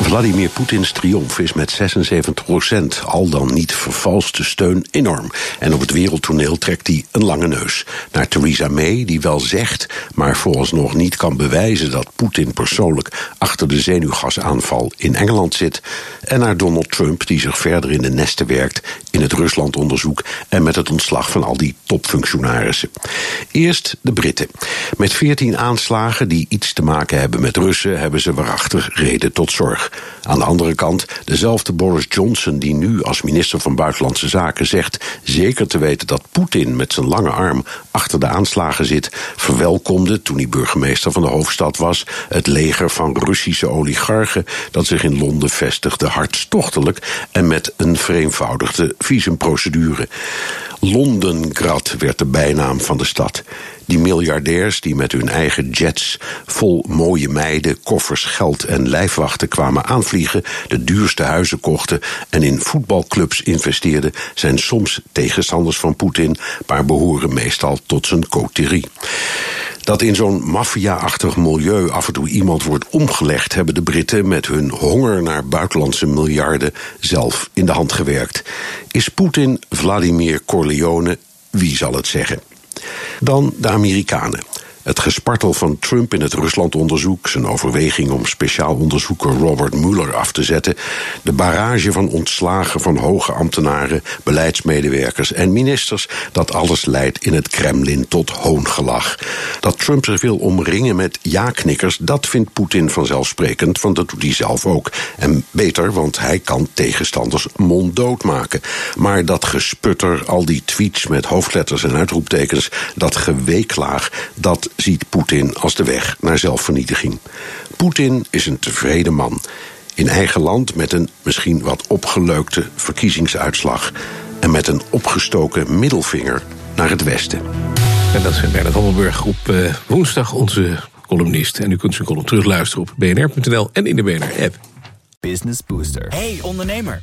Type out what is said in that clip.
Vladimir Poetins triomf is met 76% al dan niet vervalste steun enorm. En op het wereldtoneel trekt hij een lange neus. Naar Theresa May, die wel zegt, maar vooralsnog niet kan bewijzen dat Poetin persoonlijk achter de zenuwgasaanval in Engeland zit. En naar Donald Trump, die zich verder in de nesten werkt in het Ruslandonderzoek en met het ontslag van al die topfunctionarissen. Eerst de Britten. Met 14 aanslagen die iets te maken hebben met Russen, hebben ze waarachtig reden tot zorg. Aan de andere kant, dezelfde Boris Johnson, die nu als minister van Buitenlandse Zaken zegt zeker te weten dat Poetin met zijn lange arm achter de aanslagen zit, verwelkomde toen hij burgemeester van de hoofdstad was het leger van Russische oligarchen dat zich in Londen vestigde hartstochtelijk en met een vereenvoudigde visumprocedure. Londengrad werd de bijnaam van de stad. Die miljardairs die met hun eigen jets vol mooie meiden, koffers, geld en lijfwachten kwamen aanvliegen, de duurste huizen kochten en in voetbalclubs investeerden, zijn soms tegenstanders van Poetin, maar behoren meestal tot zijn coterie. Dat in zo'n maffia-achtig milieu af en toe iemand wordt omgelegd, hebben de Britten met hun honger naar buitenlandse miljarden zelf in de hand gewerkt. Is Poetin Vladimir Corleone? Wie zal het zeggen? Dan de Amerikanen. Het gespartel van Trump in het Ruslandonderzoek, zijn overweging om speciaal onderzoeker Robert Mueller af te zetten, de barrage van ontslagen van hoge ambtenaren, beleidsmedewerkers en ministers, dat alles leidt in het Kremlin tot hoongelach. Dat Trump zich wil omringen met ja-knikkers, dat vindt Poetin vanzelfsprekend, want dat doet hij zelf ook. En beter, want hij kan tegenstanders monddood maken. Maar dat gesputter, al die tweets met hoofdletters en uitroeptekens, dat geweeklaag, dat ziet Poetin als de weg naar zelfvernietiging. Poetin is een tevreden man. In eigen land met een misschien wat opgeleukte verkiezingsuitslag. En met een opgestoken middelvinger naar het westen. En dat is Bernard Hammelburg op uh, woensdag onze columnist. En u kunt zijn column terugluisteren op bnr.nl en in de BNR-app. Business Booster. Hey ondernemer,